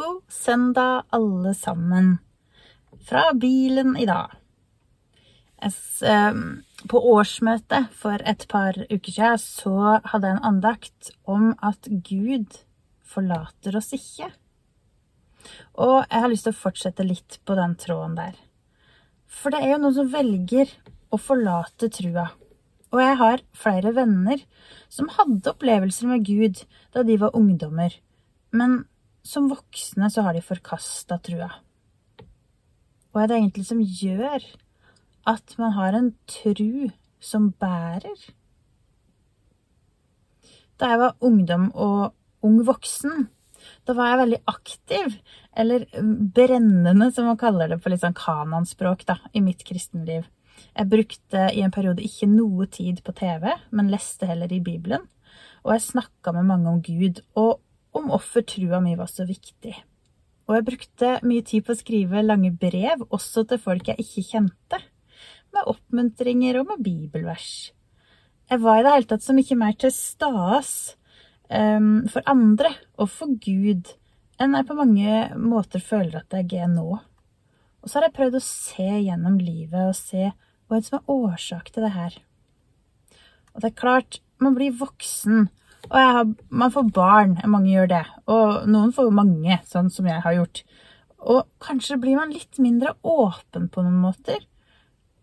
God søndag, alle sammen. Fra bilen i dag. Ehm, på årsmøtet for et par uker siden så hadde jeg en andakt om at Gud forlater oss ikke. Og jeg har lyst til å fortsette litt på den tråden der. For det er jo noen som velger å forlate trua. Og jeg har flere venner som hadde opplevelser med Gud da de var ungdommer, men som voksne så har de forkasta trua. Hva er det egentlig som gjør at man har en tru som bærer? Da jeg var ungdom og ung voksen, da var jeg veldig aktiv, eller brennende, som man kaller det på litt sånn kanonspråk, da, i mitt kristenliv. Jeg brukte i en periode ikke noe tid på TV, men leste heller i Bibelen. Og jeg snakka med mange om Gud, og om hvorfor trua mi var så viktig. Og jeg brukte mye tid på å skrive lange brev, også til folk jeg ikke kjente. Med oppmuntringer og med bibelvers. Jeg var i det hele tatt så mye mer til stas um, for andre og for Gud enn jeg på mange måter føler at jeg er nå. Og så har jeg prøvd å se gjennom livet og se hva som er årsak til det her. Og det er klart, man blir voksen, og har, man får barn. Mange gjør det. Og noen får mange, sånn som jeg har gjort. Og kanskje blir man litt mindre åpen på noen måter.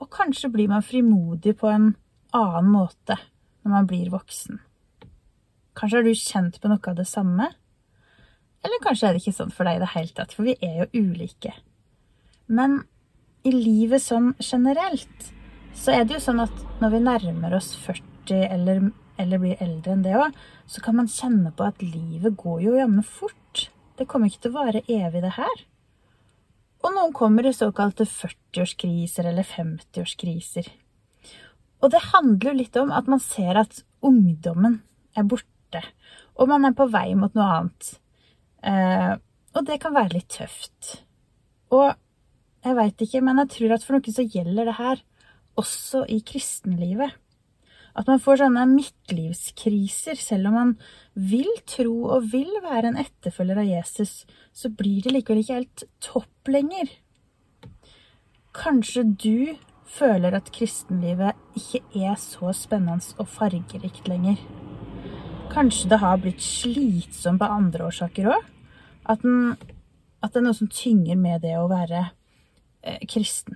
Og kanskje blir man frimodig på en annen måte når man blir voksen. Kanskje har du kjent på noe av det samme? Eller kanskje er det ikke sånn for deg i det hele tatt, for vi er jo ulike. Men i livet sånn generelt så er det jo sånn at når vi nærmer oss 40 eller, eller blir eldre enn det òg, så kan man kjenne på at livet går jo jammen fort. Det kommer ikke til å vare evig, det her. Og noen kommer i såkalte 40-årskriser eller 50-årskriser. Og det handler jo litt om at man ser at ungdommen er borte, og man er på vei mot noe annet. Eh, og det kan være litt tøft. Og jeg veit ikke, men jeg tror at for noen så gjelder det her også i kristenlivet. At man får sånne midtlivskriser. Selv om man vil tro og vil være en etterfølger av Jesus, så blir det likevel ikke helt topp lenger. Kanskje du føler at kristenlivet ikke er så spennende og fargerikt lenger. Kanskje det har blitt slitsomt på andre årsaker òg. At, at, det er noe som tynger med det å være eh, kristen.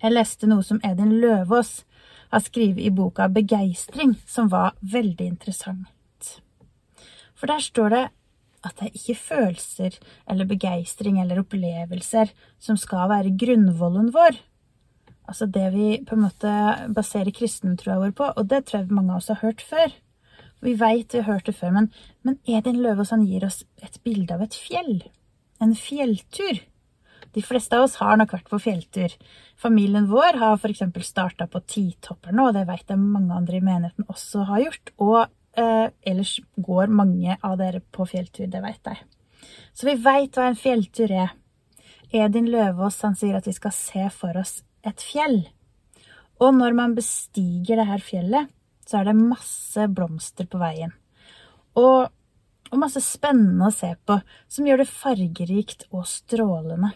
Jeg leste noe som Edin Løvaas har skrevet i boka 'Begeistring', som var veldig interessant. For der står det at det er ikke følelser eller begeistring eller opplevelser som skal være grunnvollen vår. Altså det vi på en måte baserer kristentroa vår på, og det tror jeg mange av oss har hørt før. Vi veit vi har hørt det før, men, men Edin Løvaas gir oss et bilde av et fjell. En fjelltur. De fleste av oss har nok vært på fjelltur. Familien vår har f.eks. starta på Titopperne, og det vet jeg mange andre i menigheten også har gjort. Og eh, ellers går mange av dere på fjelltur, det vet jeg. Så vi veit hva en fjelltur er. Edin Løvaas sier at vi skal se for oss et fjell. Og når man bestiger det her fjellet, så er det masse blomster på veien. Og, og masse spennende å se på, som gjør det fargerikt og strålende.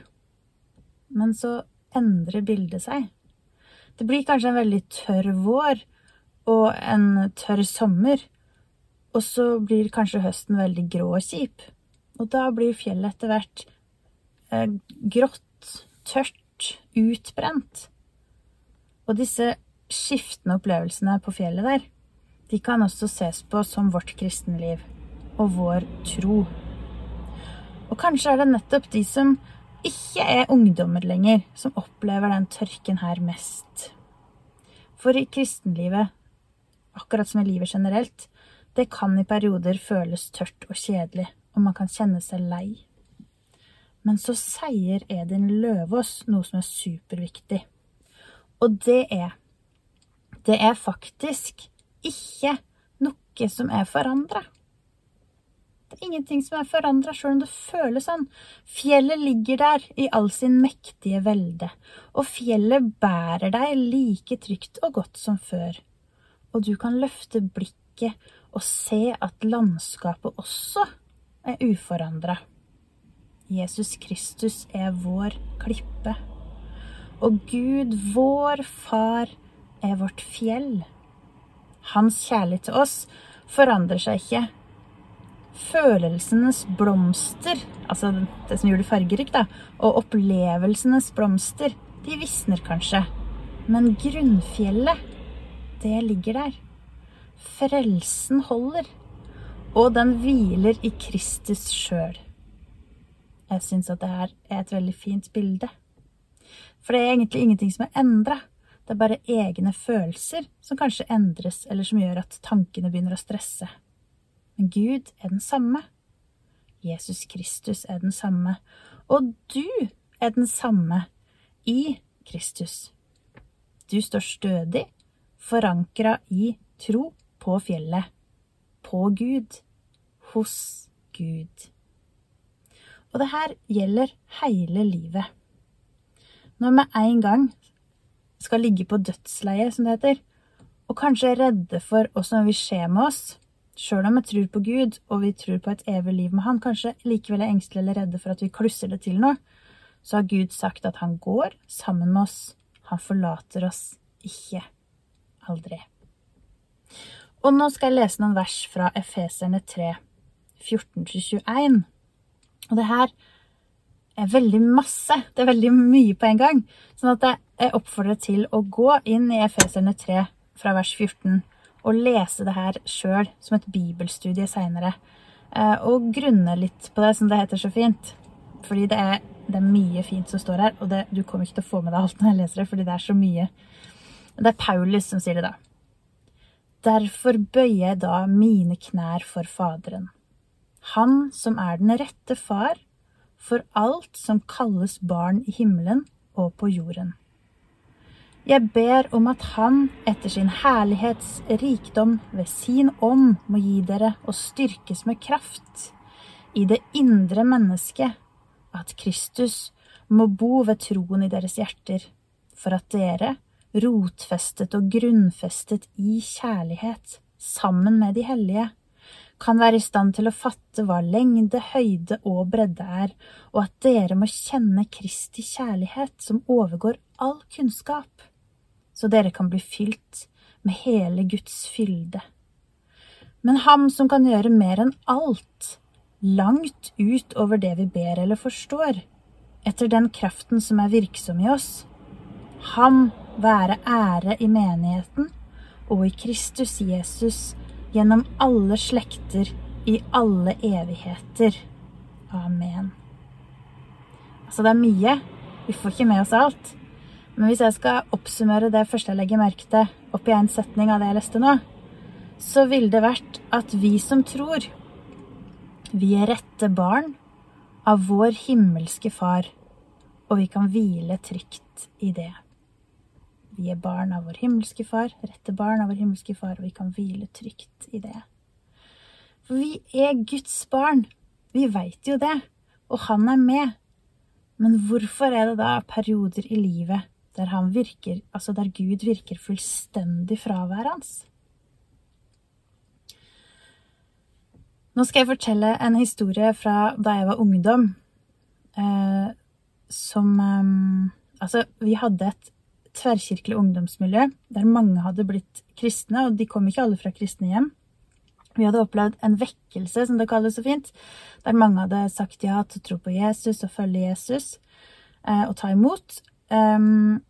Men så endrer bildet seg. Det blir kanskje en veldig tørr vår og en tørr sommer. Og så blir kanskje høsten veldig grå og kjip. Og da blir fjellet etter hvert eh, grått, tørt, utbrent. Og disse skiftende opplevelsene på fjellet der, de kan også ses på som vårt kristenliv og vår tro. Og kanskje er det nettopp de som ikke er ungdommer lenger, som opplever den tørken her mest. For i kristenlivet, akkurat som i livet generelt, det kan i perioder føles tørt og kjedelig, og man kan kjenne seg lei. Men så sier Edin Løvaas noe som er superviktig, og det er Det er faktisk ikke noe som er forandra. Ingenting som er forandra, sjøl om det føles sånn. Fjellet ligger der i all sin mektige velde, og fjellet bærer deg like trygt og godt som før. Og du kan løfte blikket og se at landskapet også er uforandra. Jesus Kristus er vår klippe. Og Gud, vår Far, er vårt fjell. Hans kjærlighet til oss forandrer seg ikke. Følelsenes blomster, altså det som gjør det fargerikt, da, og opplevelsenes blomster, de visner kanskje. Men grunnfjellet, det ligger der. Frelsen holder. Og den hviler i Kristus sjøl. Jeg syns at det her er et veldig fint bilde. For det er egentlig ingenting som er endra. Det er bare egne følelser som kanskje endres, eller som gjør at tankene begynner å stresse. Men Gud er den samme. Jesus Kristus er den samme. Og du er den samme i Kristus. Du står stødig, forankra i tro på fjellet, på Gud, hos Gud. Og det her gjelder hele livet. Når vi en gang skal ligge på dødsleiet, som det heter, og kanskje redde for hva som vil skje med oss, sjøl om vi tror på Gud og vi tror på et evig liv med Han, kanskje likevel er engstelige eller redde for at vi klusser det til noe, så har Gud sagt at han går sammen med oss. Han forlater oss ikke. Aldri. Og nå skal jeg lese noen vers fra Efeserne 3, 14-21. Og det her er veldig masse. Det er veldig mye på en gang. Sånn at jeg oppfordrer til å gå inn i Efeserne 3 fra vers 14 og lese det her sjøl som et bibelstudie seinere. Eh, og grunne litt på det, som det heter så fint. Fordi det er, det er mye fint som står her, og det, du kommer ikke til å få med deg alt når jeg leser det, fordi det er så mye. Det er Paulus som sier det, da. Derfor bøyer jeg da mine knær for Faderen, Han som er den rette far for alt som kalles barn i himmelen og på jorden. Jeg ber om at Han etter sin herlighets rikdom ved sin ånd må gi dere å styrkes med kraft i det indre mennesket, at Kristus må bo ved troen i deres hjerter, for at dere, rotfestet og grunnfestet i kjærlighet, sammen med de hellige, kan være i stand til å fatte hva lengde, høyde og bredde er, og at dere må kjenne Kristi kjærlighet som overgår all kunnskap, så dere kan bli fylt med hele Guds fylde. Men Ham som kan gjøre mer enn alt, langt ut over det vi ber eller forstår, etter den kraften som er virksom i oss, Ham være ære i menigheten og i Kristus Jesus gjennom alle slekter, i alle evigheter. Amen. Altså, det er mye. Vi får ikke med oss alt. Men hvis jeg skal oppsummere det første jeg legger merke til, opp i en setning av det jeg leste nå, så ville det vært at vi som tror, vi er rette barn av vår himmelske Far, og vi kan hvile trygt i det. Vi er barn av vår himmelske Far, rette barn av vår himmelske Far, og vi kan hvile trygt i det. For vi er Guds barn. Vi veit jo det. Og han er med. Men hvorfor er det da perioder i livet der virker, altså der Gud virker fullstendig fraværende? Nå skal jeg fortelle en historie fra da jeg var ungdom, eh, som eh, Altså, vi hadde et tverrkirkelig ungdomsmiljø der mange hadde blitt kristne, og de kom ikke alle fra kristne hjem. Vi hadde opplevd en vekkelse, som det kalles så fint, der mange hadde sagt ja til å tro på Jesus og følge Jesus eh, og ta imot. Um,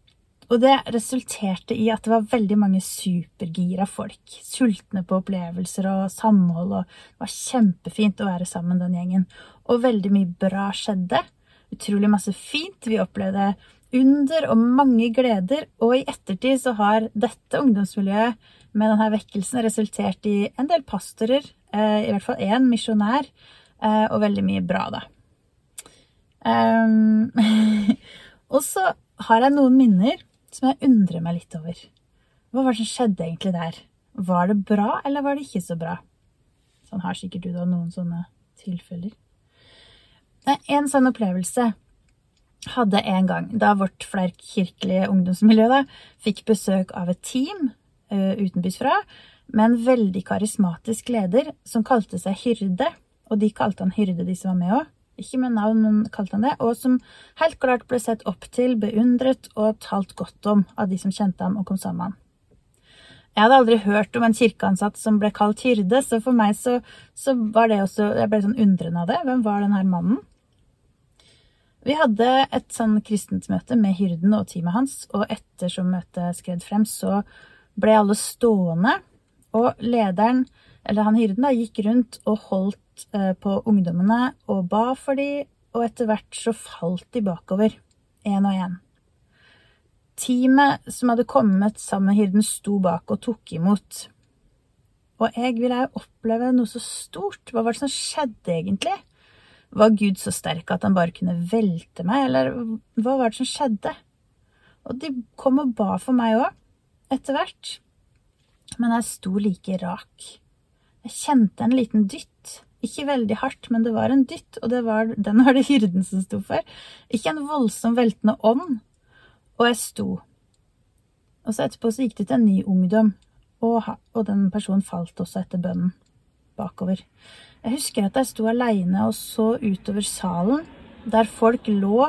og det resulterte i at det var veldig mange supergira folk. Sultne på opplevelser og samhold, og det var kjempefint å være sammen den gjengen. Og veldig mye bra skjedde. Utrolig masse fint. Vi opplevde under og mange gleder, og i ettertid så har dette ungdomsmiljøet med denne vekkelsen resultert i en del pastorer, eh, i hvert fall én misjonær, eh, og veldig mye bra, da. Um, og så har jeg noen minner som jeg undrer meg litt over. Hva var det som skjedde egentlig der? Var det bra, eller var det ikke så bra? Sånn har sikkert du da noen sånne tilfeller. En sånn opplevelse hadde en gang, da vårt flerkirkelige ungdomsmiljø da, fikk besøk av et team utenbys fra, med en veldig karismatisk leder som kalte seg Hyrde. Og de kalte han Hyrde, de som var med òg. Ikke med navn, men kalte han det, og som helt klart ble sett opp til, beundret og talt godt om av de som kjente ham og kom sammen. Jeg hadde aldri hørt om en kirkeansatt som ble kalt hyrde, så for meg så, så var det også Jeg ble sånn undrende av det. Hvem var den her mannen? Vi hadde et sånn kristent møte med hyrden og teamet hans, og ettersom møtet skred frem, så ble alle stående, og lederen, eller han hyrden, da, gikk rundt og holdt eh, på ungdommene og ba for dem, og etter hvert så falt de bakover, én og én. Teamet som hadde kommet sammen med hyrden, sto bak og tok imot. Og jeg ville jo oppleve noe så stort. Hva var det som skjedde, egentlig? Var Gud så sterk at han bare kunne velte meg, eller hva var det som skjedde? Og de kom og ba for meg òg, etter hvert. Men jeg sto like rak. Jeg kjente en liten dytt. Ikke veldig hardt, men det var en dytt, og var, den var det hyrden som sto for. Ikke en voldsom veltende ånd, og jeg sto. Og så etterpå så gikk det til en ny ungdom, og, og den personen falt også etter bønnen bakover. Jeg husker at jeg sto aleine og så utover salen, der folk lå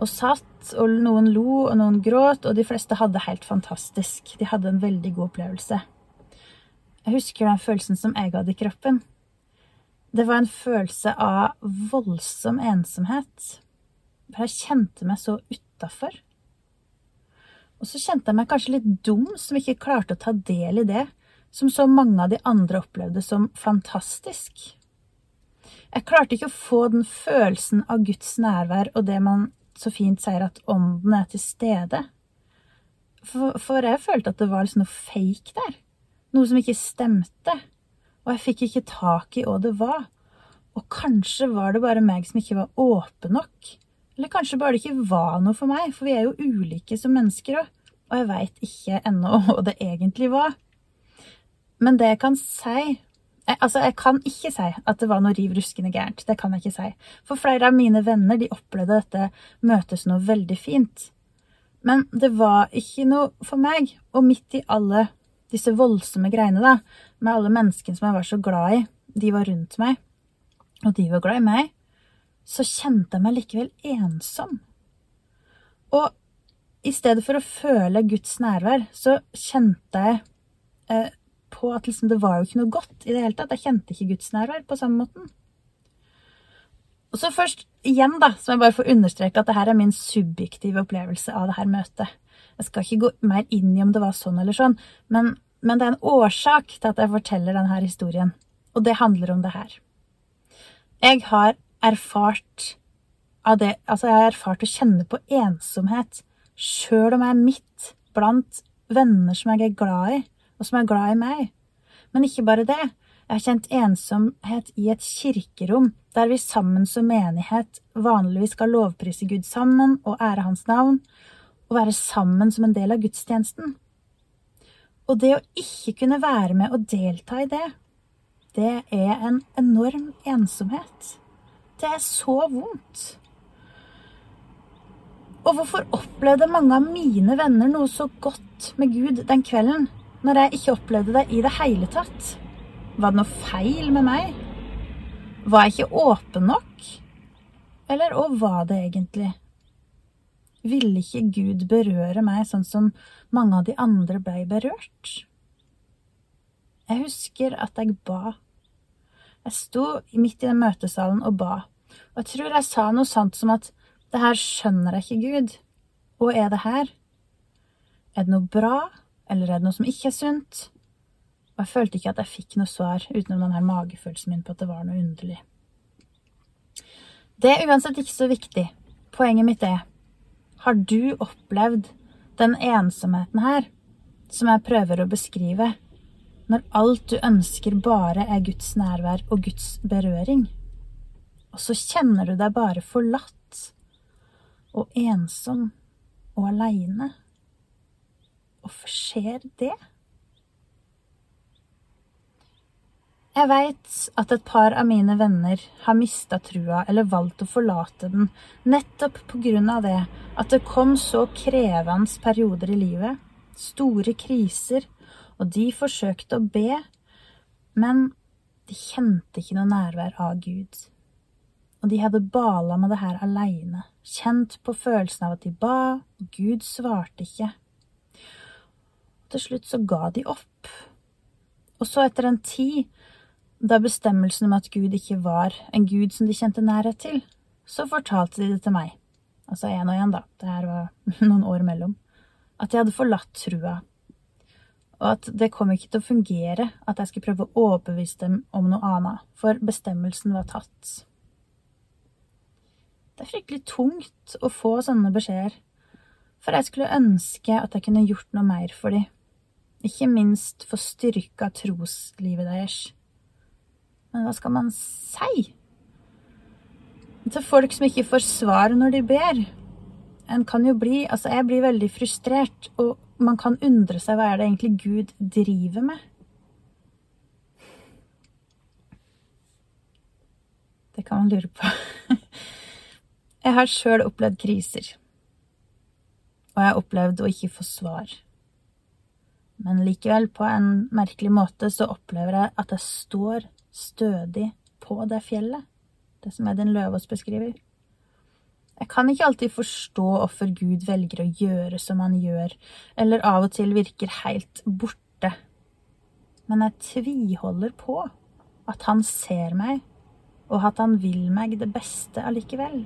og satt, og noen lo, og noen gråt, og de fleste hadde helt fantastisk. De hadde en veldig god opplevelse. Jeg husker den følelsen som jeg hadde i kroppen. Det var en følelse av voldsom ensomhet. Jeg kjente meg så utafor. Og så kjente jeg meg kanskje litt dum som ikke klarte å ta del i det som så mange av de andre opplevde som fantastisk. Jeg klarte ikke å få den følelsen av Guds nærvær og det man så fint sier at ånden er til stede. For, for jeg følte at det var liksom noe fake der. Noe som ikke stemte. Og jeg fikk ikke tak i hva det var. Og kanskje var det bare meg som ikke var åpen nok. Eller kanskje bare det ikke var noe for meg, for vi er jo ulike som mennesker òg, og jeg veit ikke ennå hva det egentlig var. Men det jeg kan si jeg, Altså, jeg kan ikke si at det var noe riv ruskende gærent. Det kan jeg ikke si. For flere av mine venner de opplevde dette møtes noe veldig fint. Men det var ikke noe for meg. Og midt i alle disse voldsomme greiene, da, med alle menneskene som jeg var så glad i, de var rundt meg, og de var glad i meg, så kjente jeg meg likevel ensom. Og i stedet for å føle Guds nærvær, så kjente jeg eh, på at liksom, det var jo ikke noe godt i det hele tatt. Jeg kjente ikke Guds nærvær på samme måten. Og så først igjen, da, så må jeg bare få understreke at det her er min subjektive opplevelse av det her møtet. Jeg skal ikke gå mer inn i om det var sånn eller sånn, men, men det er en årsak til at jeg forteller denne historien. Og det handler om det her. Jeg har erfart av det Altså, jeg har erfart å kjenne på ensomhet sjøl om jeg er midt blant venner som jeg er glad i, og som er glad i meg. Men ikke bare det. Jeg har kjent ensomhet i et kirkerom der vi sammen som menighet vanligvis skal lovprise Gud sammen og ære Hans navn, og være sammen som en del av gudstjenesten. Og det å ikke kunne være med og delta i det, det er en enorm ensomhet. Det er så vondt. Og hvorfor opplevde mange av mine venner noe så godt med Gud den kvelden, når jeg ikke opplevde det i det hele tatt? Var det noe feil med meg? Var jeg ikke åpen nok? Eller hva var det egentlig? Ville ikke Gud berøre meg sånn som mange av de andre blei berørt? Jeg husker at jeg ba. Jeg sto midt i den møtesalen og ba. Og jeg tror jeg sa noe sånt som at det her skjønner jeg ikke, Gud. Hva er det her? Er det noe bra, eller er det noe som ikke er sunt? Og jeg følte ikke at jeg fikk noe svar utenom den her magefølelsen min på at det var noe underlig. Det er uansett ikke så viktig. Poenget mitt er, har du opplevd den ensomheten her, som jeg prøver å beskrive, når alt du ønsker bare er Guds nærvær og Guds berøring? Og så kjenner du deg bare forlatt og ensom og aleine. Hvorfor skjer det? Jeg veit at et par av mine venner har mista trua eller valgt å forlate den nettopp på grunn av det at det kom så krevende perioder i livet, store kriser, og de forsøkte å be, men de kjente ikke noe nærvær av Gud. og de hadde bala med det her aleine, kjent på følelsen av at de ba, og Gud svarte ikke. Til slutt så ga de opp. Og så, etter en tid, da bestemmelsen om at Gud ikke var en gud som de kjente nærhet til, så fortalte de det til meg, altså én og én, da, det her var noen år mellom, at de hadde forlatt trua, og at det kom ikke til å fungere at jeg skulle prøve å overbevise dem om noe annet, for bestemmelsen var tatt. Det er fryktelig tungt å få sånne beskjeder, for jeg skulle ønske at jeg kunne gjort noe mer for dem, ikke minst for styrka troslivet deres. Men hva skal man si? Til folk som ikke får svar når de ber. En kan jo bli Altså, jeg blir veldig frustrert, og man kan undre seg hva er det egentlig Gud driver med? Det kan man lure på. Jeg har sjøl opplevd kriser, og jeg har opplevd å ikke få svar. Men likevel, på en merkelig måte, så opplever jeg at jeg står stødig på det fjellet, det som Edin Løvaas beskriver. Jeg kan ikke alltid forstå hvorfor Gud velger å gjøre som han gjør, eller av og til virker helt borte, men jeg tviholder på at han ser meg, og at han vil meg det beste allikevel.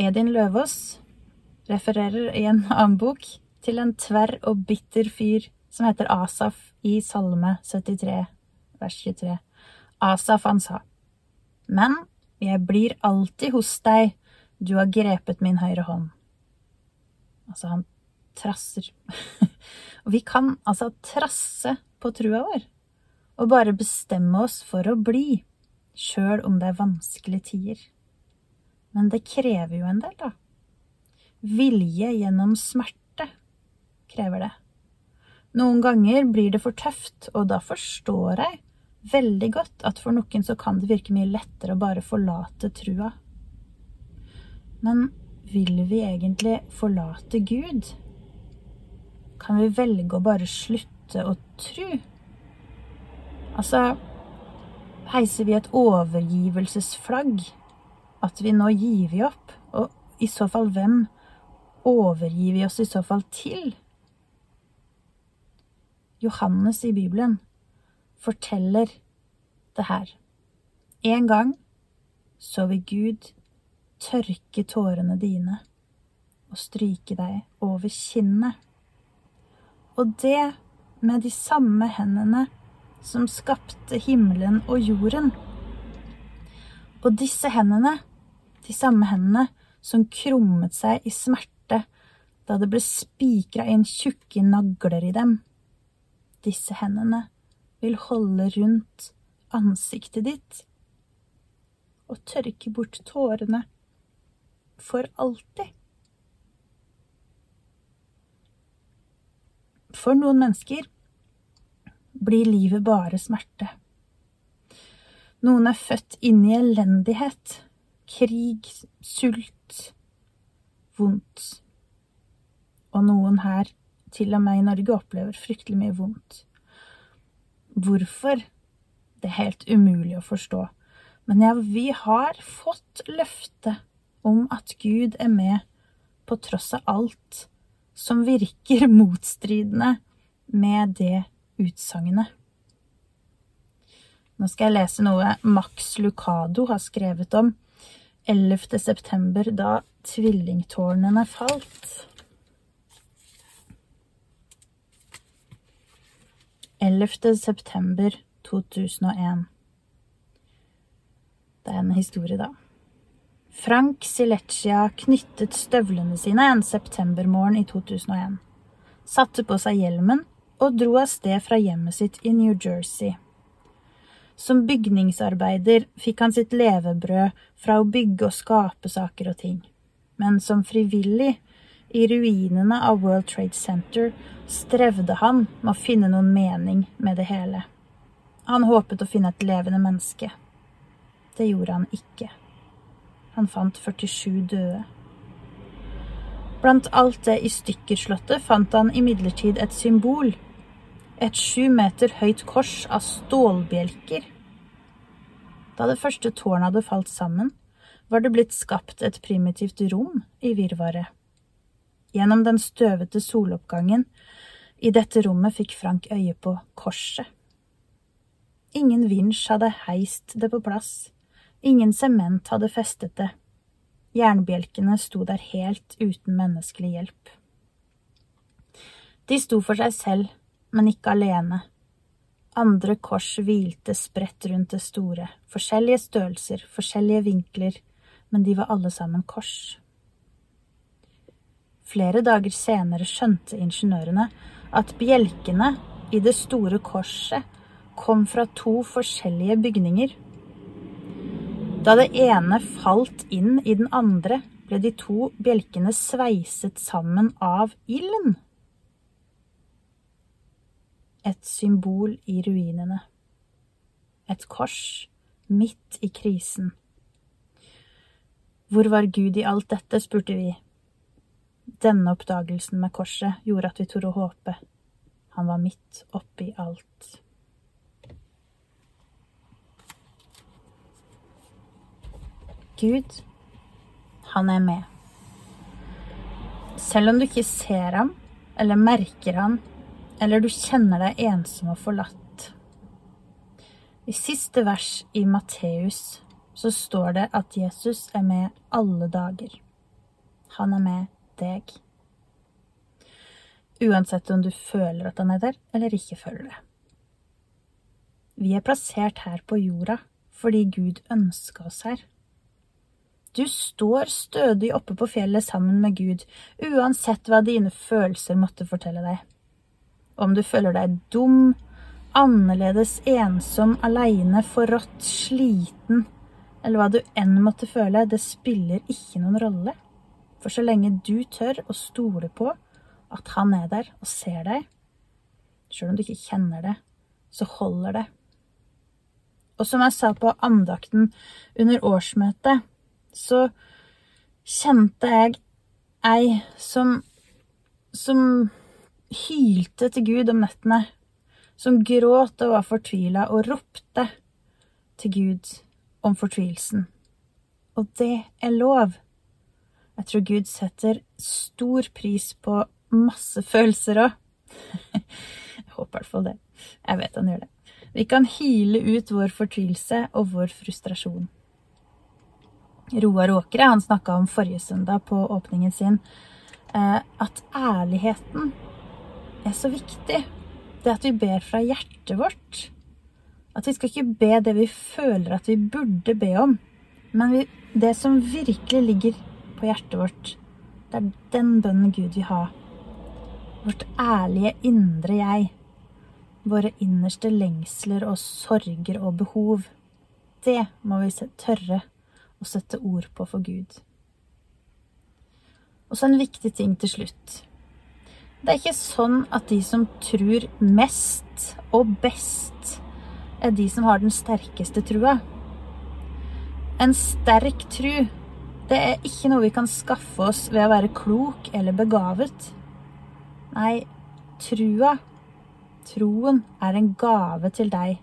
Edin Løvaas refererer i en annen bok til en tverr og bitter fyr som heter Asaf i Salme 73, vers 23. Asaf, han sa, Men jeg blir alltid hos deg, du har grepet min høyre hånd. Altså, han trasser. og vi kan altså trasse på trua vår, og bare bestemme oss for å bli, sjøl om det er vanskelige tider. Men det krever jo en del, da. Vilje gjennom smerte krever det. Noen ganger blir det for tøft, og da forstår jeg veldig godt at for noen så kan det virke mye lettere å bare forlate trua. Men vil vi egentlig forlate Gud? Kan vi velge å bare slutte å tru? Altså, heiser vi et overgivelsesflagg at vi nå gir vi opp? Og i så fall, hvem overgir vi oss i så fall til? Johannes i Bibelen forteller det her. En gang så vil Gud tørke tårene dine og stryke deg over kinnet. Og det med de samme hendene som skapte himmelen og jorden. Og disse hendene de samme hendene som krummet seg i smerte da det ble spikra inn tjukke nagler i dem. Disse hendene vil holde rundt ansiktet ditt og tørke bort tårene for alltid. For noen mennesker blir livet bare smerte. Noen er født inn i elendighet krig, sult, vondt. Og noen her, til og med i Norge, opplever fryktelig mye vondt. Hvorfor? Det er helt umulig å forstå. Men ja, vi har fått løfte om at Gud er med på tross av alt som virker motstridende med det utsagnet. Nå skal jeg lese noe Max Lucado har skrevet om 11. september, da tvillingtårnene falt. 11. september 2001. Det er en historie, da. Frank Sileccia knyttet støvlene sine en septembermorgen i 2001, satte på seg hjelmen og dro av sted fra hjemmet sitt i New Jersey. Som bygningsarbeider fikk han sitt levebrød fra å bygge og skape saker og ting. Men som frivillig i ruinene av World Trade Center strevde han med å finne noen mening med det hele. Han håpet å finne et levende menneske. Det gjorde han ikke. Han fant 47 døde. Blant alt det i stykkerslottet fant han imidlertid et symbol et sju meter høyt kors av stålbjelker. Da det første tårnet hadde falt sammen, var det blitt skapt et primitivt rom i virvaret. Gjennom den støvete soloppgangen i dette rommet fikk Frank øye på korset. Ingen vinsj hadde heist det på plass, ingen sement hadde festet det. Jernbjelkene sto der helt uten menneskelig hjelp. De sto for seg selv, men ikke alene. Andre kors hvilte spredt rundt det store, forskjellige størrelser, forskjellige vinkler, men de var alle sammen kors. Flere dager senere skjønte ingeniørene at bjelkene i det store korset kom fra to forskjellige bygninger. Da det ene falt inn i den andre, ble de to bjelkene sveiset sammen av ilden. Et symbol i ruinene. Et kors midt i krisen. Hvor var Gud i alt dette, spurte vi. Denne oppdagelsen med korset gjorde at vi torde å håpe. Han var midt oppi alt. Gud, han er med. Selv om du ikke ser ham, eller merker ham, eller du kjenner deg ensom og forlatt. I siste vers i Matteus så står det at Jesus er med alle dager. Han er med deg. Uansett om du føler at han er der, eller ikke føler det. Vi er plassert her på jorda fordi Gud ønska oss her. Du står stødig oppe på fjellet sammen med Gud, uansett hva dine følelser måtte fortelle deg. Om du føler deg dum, annerledes, ensom, aleine, forrådt, sliten, eller hva du enn måtte føle, det spiller ikke noen rolle. For så lenge du tør å stole på at han er der og ser deg, sjøl om du ikke kjenner det, så holder det. Og som jeg sa på andakten under årsmøtet, så kjente jeg ei som som hylte til Gud om nettene, som gråt og var fortvila og ropte til Gud om fortvilelsen. Og det er lov. Jeg tror Gud setter stor pris på masse følelser òg. Jeg håper i hvert fall det. Jeg vet han gjør det. Vi kan hyle ut vår fortvilelse og vår frustrasjon. Roar Åkre han snakka om forrige søndag på åpningen sin eh, at ærligheten er så viktig. Det at vi ber fra hjertet vårt. At vi skal ikke be det vi føler at vi burde be om, men det som virkelig ligger på hjertet vårt, det er den bønnen Gud vil ha. Vårt ærlige indre jeg. Våre innerste lengsler og sorger og behov. Det må vi tørre å sette ord på for Gud. Og så en viktig ting til slutt. Det er ikke sånn at de som tror mest og best, er de som har den sterkeste trua. En sterk tru, det er ikke noe vi kan skaffe oss ved å være klok eller begavet. Nei, trua, troen, er en gave til deg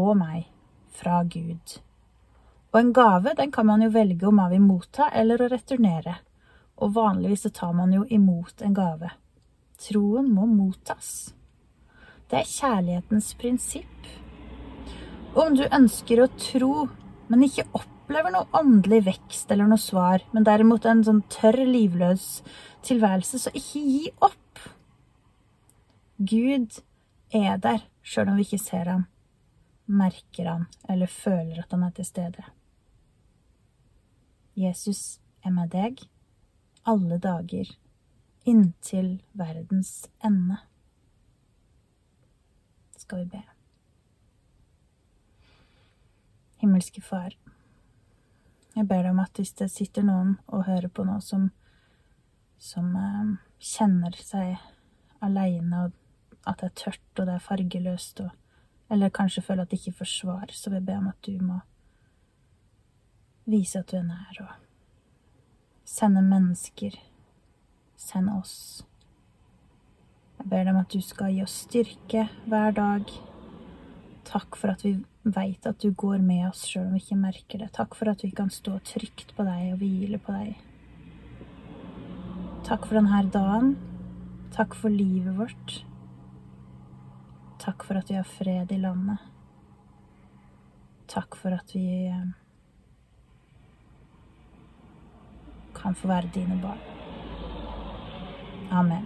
og meg fra Gud. Og en gave, den kan man jo velge om man vil motta eller å returnere. Og vanligvis så tar man jo imot en gave. Troen må mottas. Det er kjærlighetens prinsipp. Om du ønsker å tro, men ikke opplever noe åndelig vekst eller noe svar, men derimot en sånn tørr, livløs tilværelse, så ikke gi opp. Gud er der sjøl om vi ikke ser ham, merker ham eller føler at han er til stede. Jesus er med deg alle dager inntil verdens ende. Skal vi be. Himmelske Far. Jeg ber deg om at hvis det sitter noen og hører på nå som, som eh, kjenner seg aleine, og at det er tørt og det er fargeløst, og, eller kanskje føler at de ikke får svar, så vil jeg be om at du må vise at du er nær, og sende mennesker. Send oss. Jeg ber deg om at du skal gi oss styrke hver dag Takk for at vi veit at du går med oss sjøl om vi ikke merker det. Takk for at vi kan stå trygt på deg og hvile på deg. Takk for denne dagen. Takk for livet vårt. Takk for at vi har fred i landet. Takk for at vi eh, kan få være dine barn. Amen.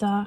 Da